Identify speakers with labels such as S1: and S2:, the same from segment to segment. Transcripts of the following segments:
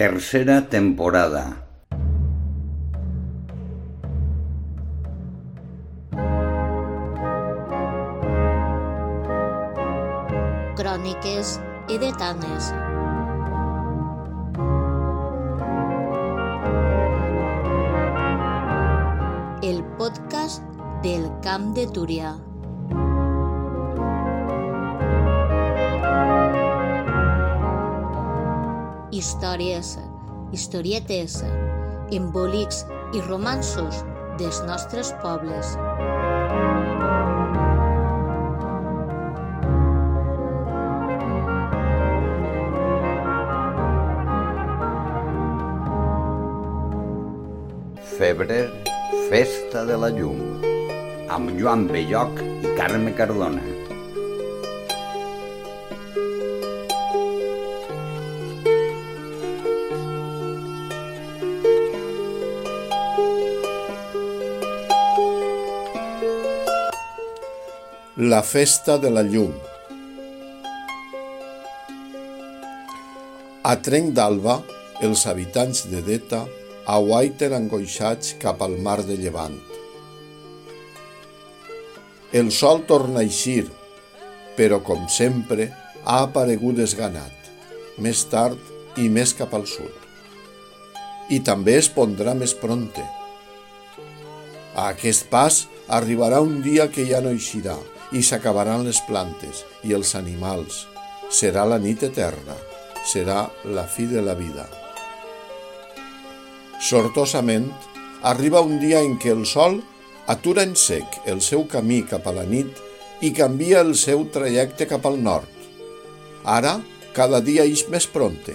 S1: Tercera temporada.
S2: Cròniques edetanes. El podcast del Camp de Túria. Històries, historietes, embolics i romansos dels nostres pobles.
S1: Febrer, Festa de la Llum, amb Joan Belloc i Carme Cardona.
S3: La festa de la llum. A trenc d'alba, els habitants de Deta aguaiten angoixats cap al mar de Llevant. El sol torna a eixir, però com sempre ha aparegut desganat, més tard i més cap al sud. I també es pondrà més pronte. A aquest pas arribarà un dia que ja no eixirà i s'acabaran les plantes i els animals. Serà la nit eterna, serà la fi de la vida. Sortosament, arriba un dia en què el sol atura en sec el seu camí cap a la nit i canvia el seu trajecte cap al nord. Ara, cada dia ix més pronte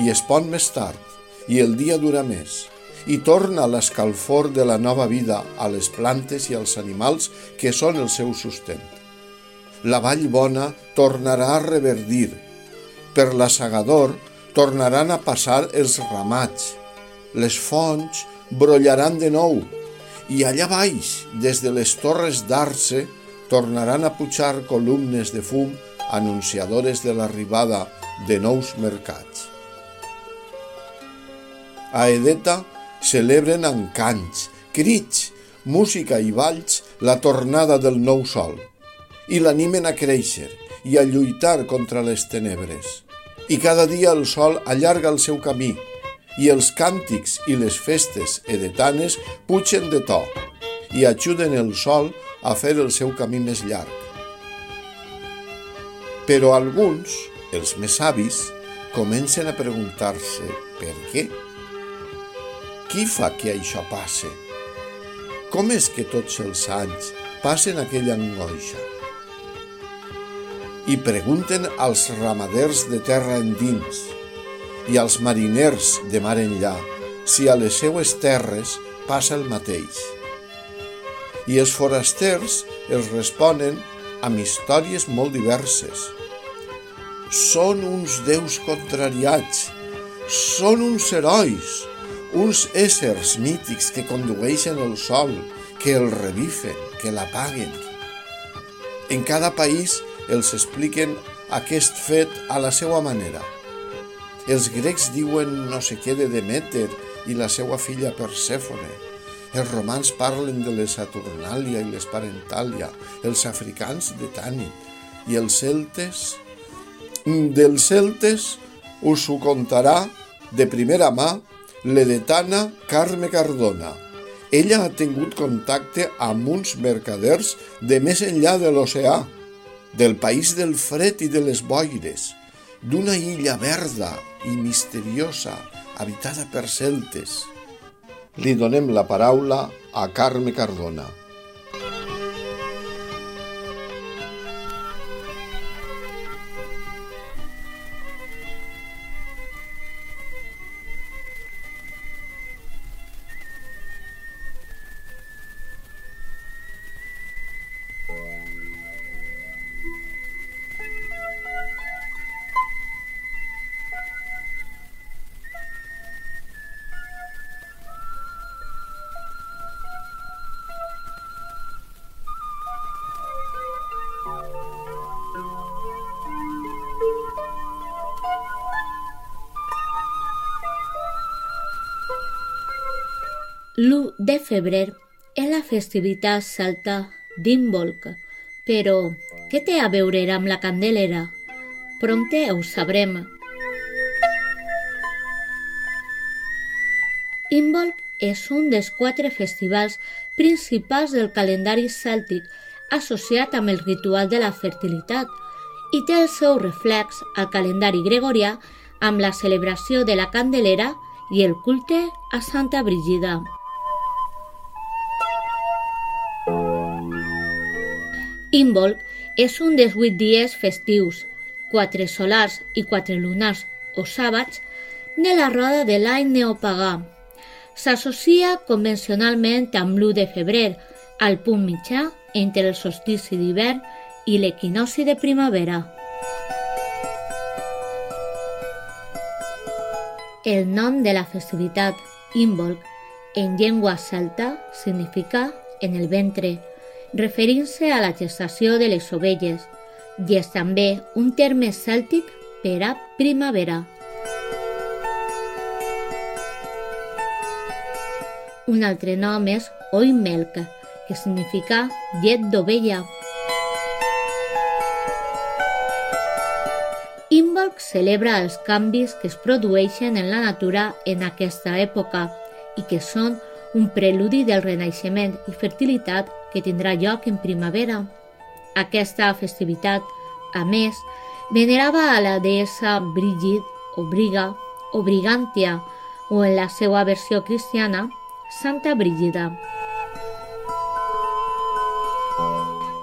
S3: i es pon més tard i el dia dura més i torna l'escalfor de la nova vida a les plantes i als animals que són el seu sustent. La vall bona tornarà a reverdir. Per l'assagador tornaran a passar els ramats. Les fonts brollaran de nou i allà baix, des de les torres d'Arce, tornaran a pujar columnes de fum anunciadores de l'arribada de nous mercats. A Edeta celebren amb cants, crits, música i balls la tornada del nou sol i l'animen a créixer i a lluitar contra les tenebres. I cada dia el sol allarga el seu camí i els càntics i les festes edetanes pugen de to i ajuden el sol a fer el seu camí més llarg. Però alguns, els més savis, comencen a preguntar-se per què. Qui fa que això passe? Com és que tots els anys passen aquella angoixa? I pregunten als ramaders de terra endins i als mariners de mar enllà si a les seues terres passa el mateix. I els forasters els responen amb històries molt diverses. Són uns déus contrariats, són uns herois, uns éssers mítics que condueixen el sol, que el revifen, que l'apaguen. En cada país els expliquen aquest fet a la seva manera. Els grecs diuen no sé què de Demeter i la seva filla Persèfone. Els romans parlen de les Saturnàlia i les Parentàlia, els africans de Tànit i els celtes... Dels celtes us ho contarà de primera mà l'edetana Carme Cardona. Ella ha tingut contacte amb uns mercaders de més enllà de l'oceà, del país del fred i de les boires, d'una illa verda i misteriosa habitada per celtes. Li donem la paraula a Carme Cardona.
S2: L'1 de febrer és la festivitat celta d'Imbolc, però què té a veure amb la Candelera? Prompte ho sabrem. Imbolc és un dels quatre festivals principals del calendari cèltic associat amb el ritual de la fertilitat i té el seu reflex al calendari gregorià amb la celebració de la Candelera i el culte a Santa Brígida. Imbolc és un dels vuit dies festius, quatre solars i quatre lunars o sàbats, de la roda de l'any neopagà. S'associa convencionalment amb l'1 de febrer, al punt mitjà entre el solstici d'hivern i l'equinoci de primavera. El nom de la festivitat, Imbolc, en llengua celta significa en el ventre, referint-se a la gestació de les ovelles, i és també un terme cèltic per a primavera. Un altre nom és oimelc, que significa llet d'ovella. Imbolc celebra els canvis que es produeixen en la natura en aquesta època i que són un preludi del renaixement i fertilitat que tindrà lloc en primavera. Aquesta festivitat, a més, venerava a la deessa Brigid o Briga o Brigantia o en la seva versió cristiana, Santa Brígida.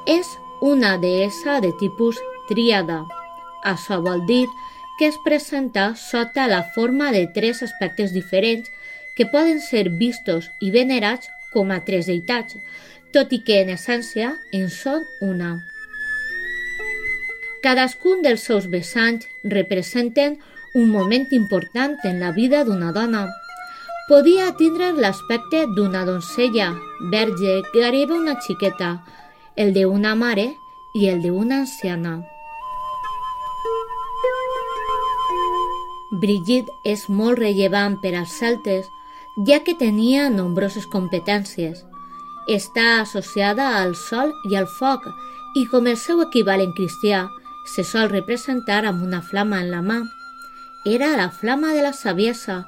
S2: És una deessa de tipus tríada. Això vol dir que es presenta sota la forma de tres aspectes diferents que poden ser vistos i venerats com a tres deïtats, tot i que en essència en són una. Cadascun dels seus vessants representen un moment important en la vida d'una dona. Podia tindre l'aspecte d'una doncella, verge, arriba una xiqueta, el d'una mare i el d'una anciana. Brigitte és molt rellevant per als celtes ja que tenia nombroses competències. Està associada al sol i al foc i com el seu equivalent cristià se sol representar amb una flama en la mà. Era la flama de la saviesa,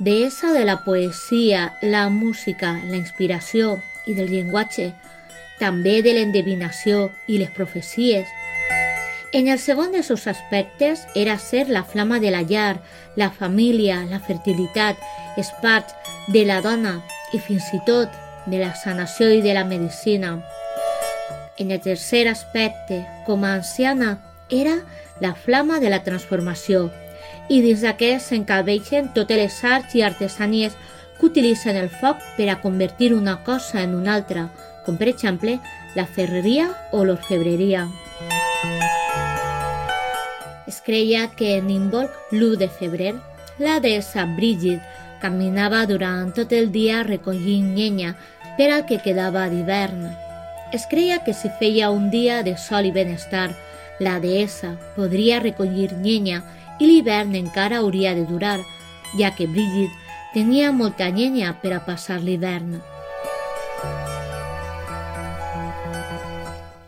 S2: deessa de la poesia, la música, la inspiració i del llenguatge, també de l'endevinació i les profecies. En el segon dels seus aspectes era ser la flama de la llar, la família, la fertilitat és part de la dona i fins i tot de la sanació i de la medicina. En el tercer aspecte, com a anciana, era la flama de la transformació i dins d'aquest s'encalveixen totes les arts i artesanies que utilitzen el foc per a convertir una cosa en una altra, com per exemple la ferreria o l'orfebreria. Es creia que en Imbolc, l'1 de febrer, la deessa Brígid Caminava durant tot el dia recollint llenya per que quedava d'hivern. Es creia que si feia un dia de sol i benestar, la deessa podria recollir llenya i l'hivern encara hauria de durar, ja que Brígid tenia molta llenya per a passar l'hivern.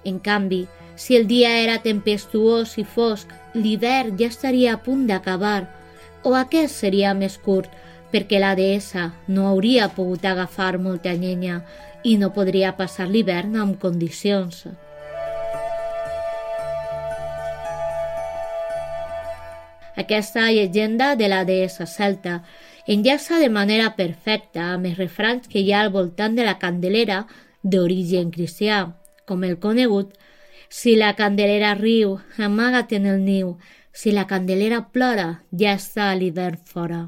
S2: En canvi, si el dia era tempestuós i fosc, l'hivern ja estaria a punt d'acabar, o aquest seria més curt, perquè la deessa no hauria pogut agafar molta llenya i no podria passar l'hivern amb condicions. Aquesta llegenda de la deessa celta enllaça de manera perfecta amb els refrans que hi ha al voltant de la candelera d'origen cristià, com el conegut Si la candelera riu, amaga't en el niu, si la candelera plora, ja està l'hivern fora.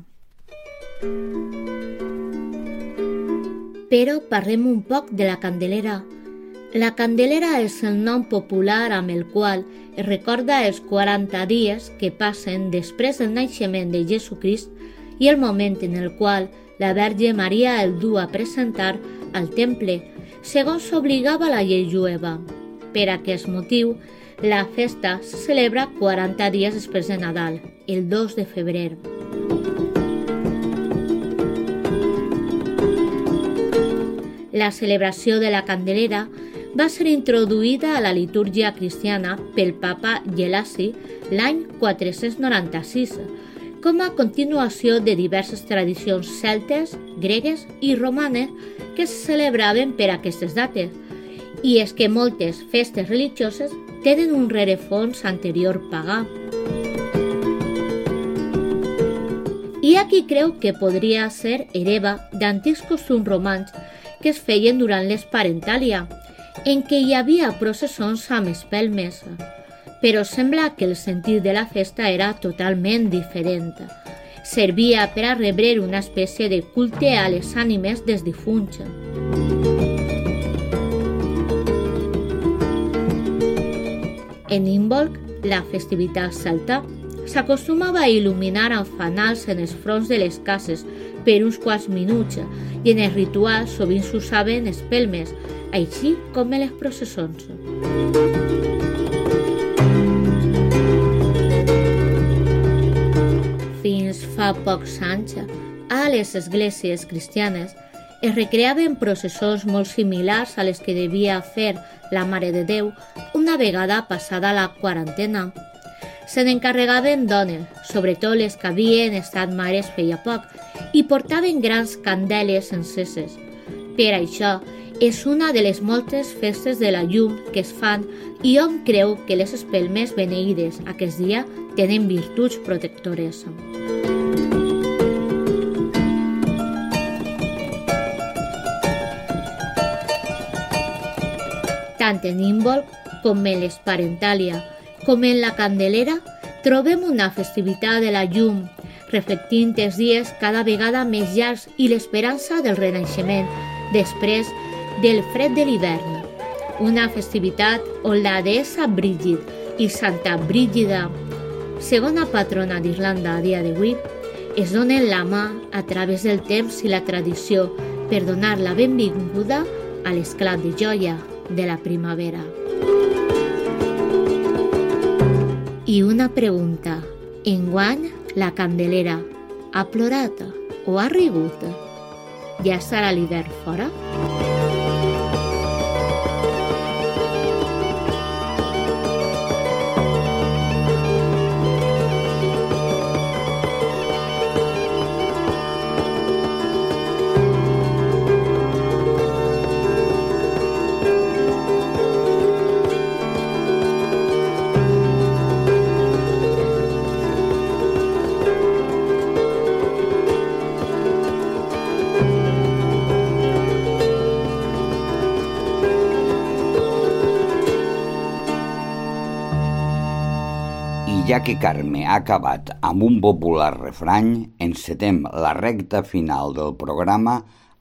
S2: Però parlem un poc de la Candelera. La Candelera és el nom popular amb el qual es recorda els 40 dies que passen després del naixement de Jesucrist i el moment en el qual la Verge Maria el du a presentar al temple, segons s'obligava la llei jueva. Per aquest motiu, la festa se celebra 40 dies després de Nadal, el 2 de febrer. La celebració de la Candelera va ser introduïda a la litúrgia cristiana pel papa Gelasi l'any 496, com a continuació de diverses tradicions celtes, gregues i romanes que se celebraven per aquestes dates. I és que moltes festes religioses tenen un rerefons anterior pagà. Hi ha qui creu que podria ser hereva d'antics costums romans que es feien durant l'esparentàlia, en què hi havia processons amb espelmes, però sembla que el sentit de la festa era totalment diferent. Servia per a rebre una espècie de culte a les ànimes dels difunts. En Imbolc, la festivitat celta, s'acostumava a il·luminar amb fanals en els fronts de les cases per uns quants minuts i en els rituals sovint s'usaven espelmes, així com en les processons. Fins fa pocs anys, a les esglésies cristianes es recreaven processons molt similars a les que devia fer la Mare de Déu una vegada passada la quarantena. Se n'encarregaven dones, sobretot les que havien estat mares feia poc, i portaven grans candeles enceses. Per això, és una de les moltes festes de la llum que es fan i hom creu que les espelmes beneïdes aquest dia tenen virtuts protectores. Tant en Imbolc com en l'Esparentàlia com en la Candelera trobem una festivitat de la llum reflectint els dies cada vegada més llargs i l'esperança del renaixement després del fred de l'hivern. Una festivitat on la deessa Brígid i Santa Brígida, segona patrona d'Irlanda a dia d'avui, es donen la mà a través del temps i la tradició per donar la benvinguda a l'esclat de joia de la primavera. I una pregunta. Enguany, la Candelera ha plorat o ha rigut? Ja estarà l'hivern fora?
S1: Que Carme ha acabat amb un popular refrany, encetem la recta final del programa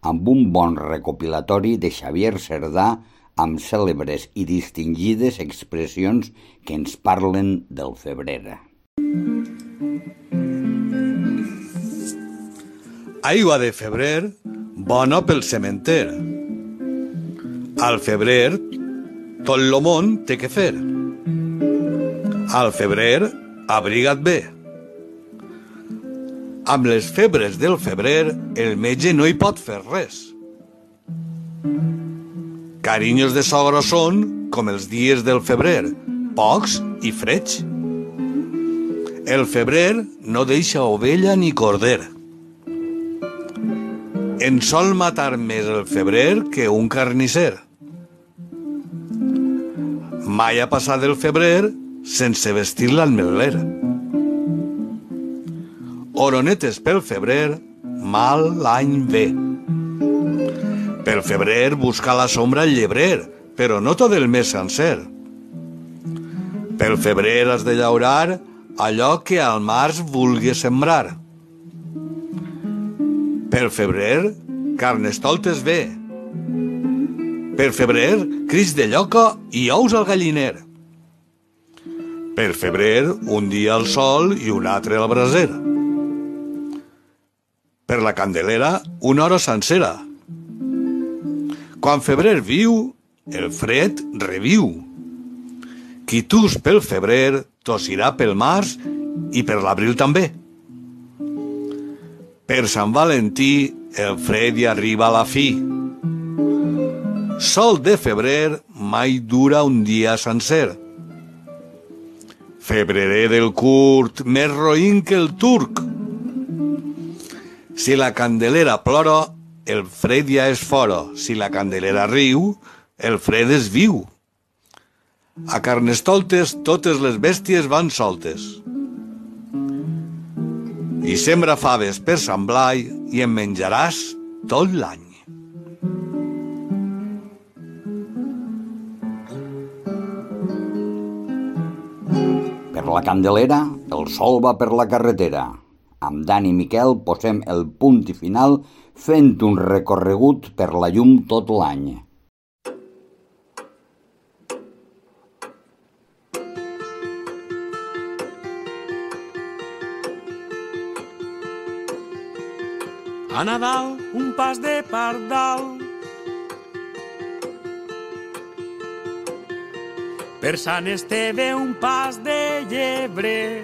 S1: amb un bon recopilatori de Xavier Cerdà amb cèlebres i distingides expressions que ens parlen del febrer.
S4: Aigua de febrer, bona pel cementer. Al febrer, tot lo món té que fer. Al febrer, abriga't bé. Amb les febres del febrer, el metge no hi pot fer res. Carinyos de sogra són com els dies del febrer, pocs i freds. El febrer no deixa ovella ni corder. En sol matar més el febrer que un carnisser. Mai ha passat el febrer sense vestir l'almeler. Oronetes pel febrer, mal l'any ve. Pel febrer busca la sombra el llebrer, però no tot el mes sencer. Pel febrer has de llaurar allò que al març vulgui sembrar. Per febrer, carnestoltes ve. Per febrer, cris de lloca i ous al galliner. Per febrer, un dia al sol i un altre al braser. Per la candelera, una hora sencera. Quan febrer viu, el fred reviu. Qui tus pel febrer, tossirà pel març i per l'abril també. Per Sant Valentí, el fred hi arriba a la fi. Sol de febrer mai dura un dia sencer. Febrerer del curt, més roïn que el turc. Si la candelera plora, el fred ja és fora. Si la candelera riu, el fred és viu. A Carnestoltes totes les bèsties van soltes. I sembra faves per Sant Blai i en menjaràs tot l'any.
S1: La Candelera, el sol va per la carretera. Amb Dani i Miquel posem el punt i final fent un recorregut per la llum tot l'any.
S5: A Nadal, un pas de pardal. Per Sant Esteve, un pas de llebre.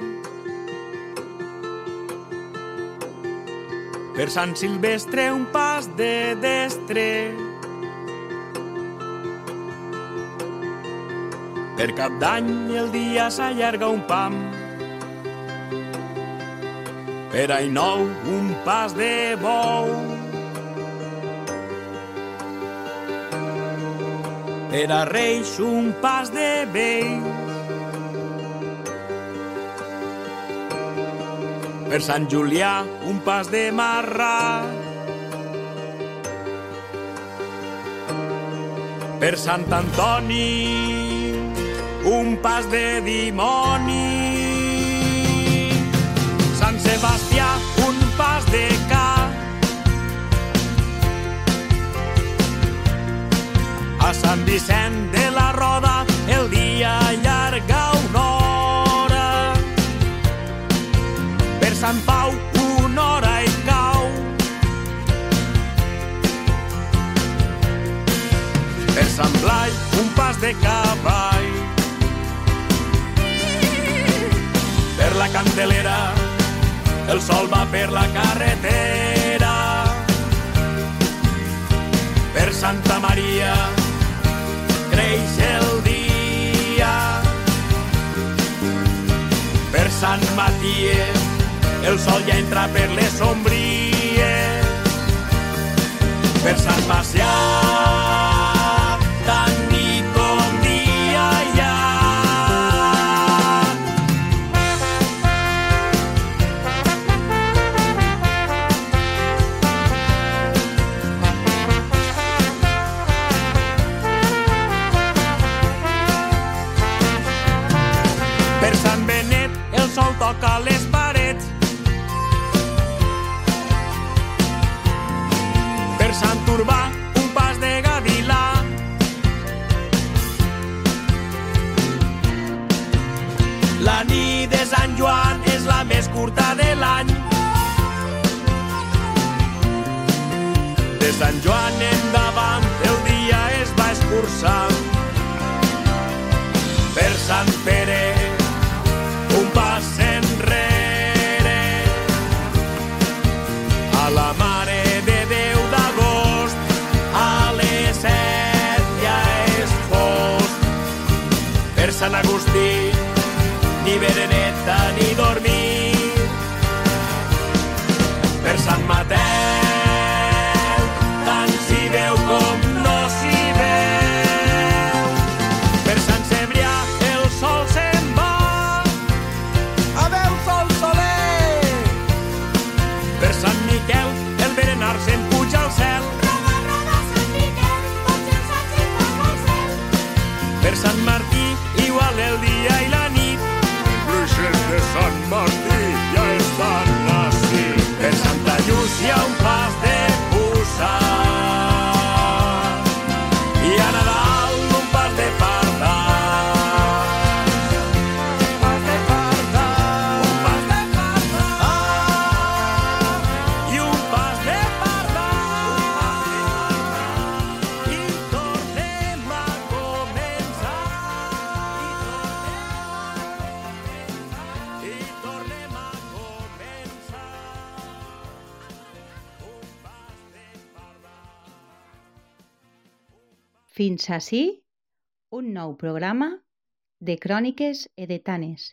S5: Per Sant Silvestre, un pas de destre. Per cap d'any, el dia s'allarga un pam. Per any nou, un pas de bou. Per a Reis, un pas de vells. Per Sant Julià, un pas de marrà. Per Sant Antoni, un pas de dimoni. Sant Sebastià, un pas de ca. sol va per la carretera. Per Santa Maria creix el dia. Per Sant Maties el sol ja entra per les sombries. Per Sant Macià toca les parets. Per Sant Urbà un pas de gavilà. La nit de Sant Joan és la més curta de l'any. De Sant Joan endavant el dia es va escurçar. Per Sant Pere ni bereneta ni dormir
S6: Fins ací un nou programa de Cròniques Edetanes.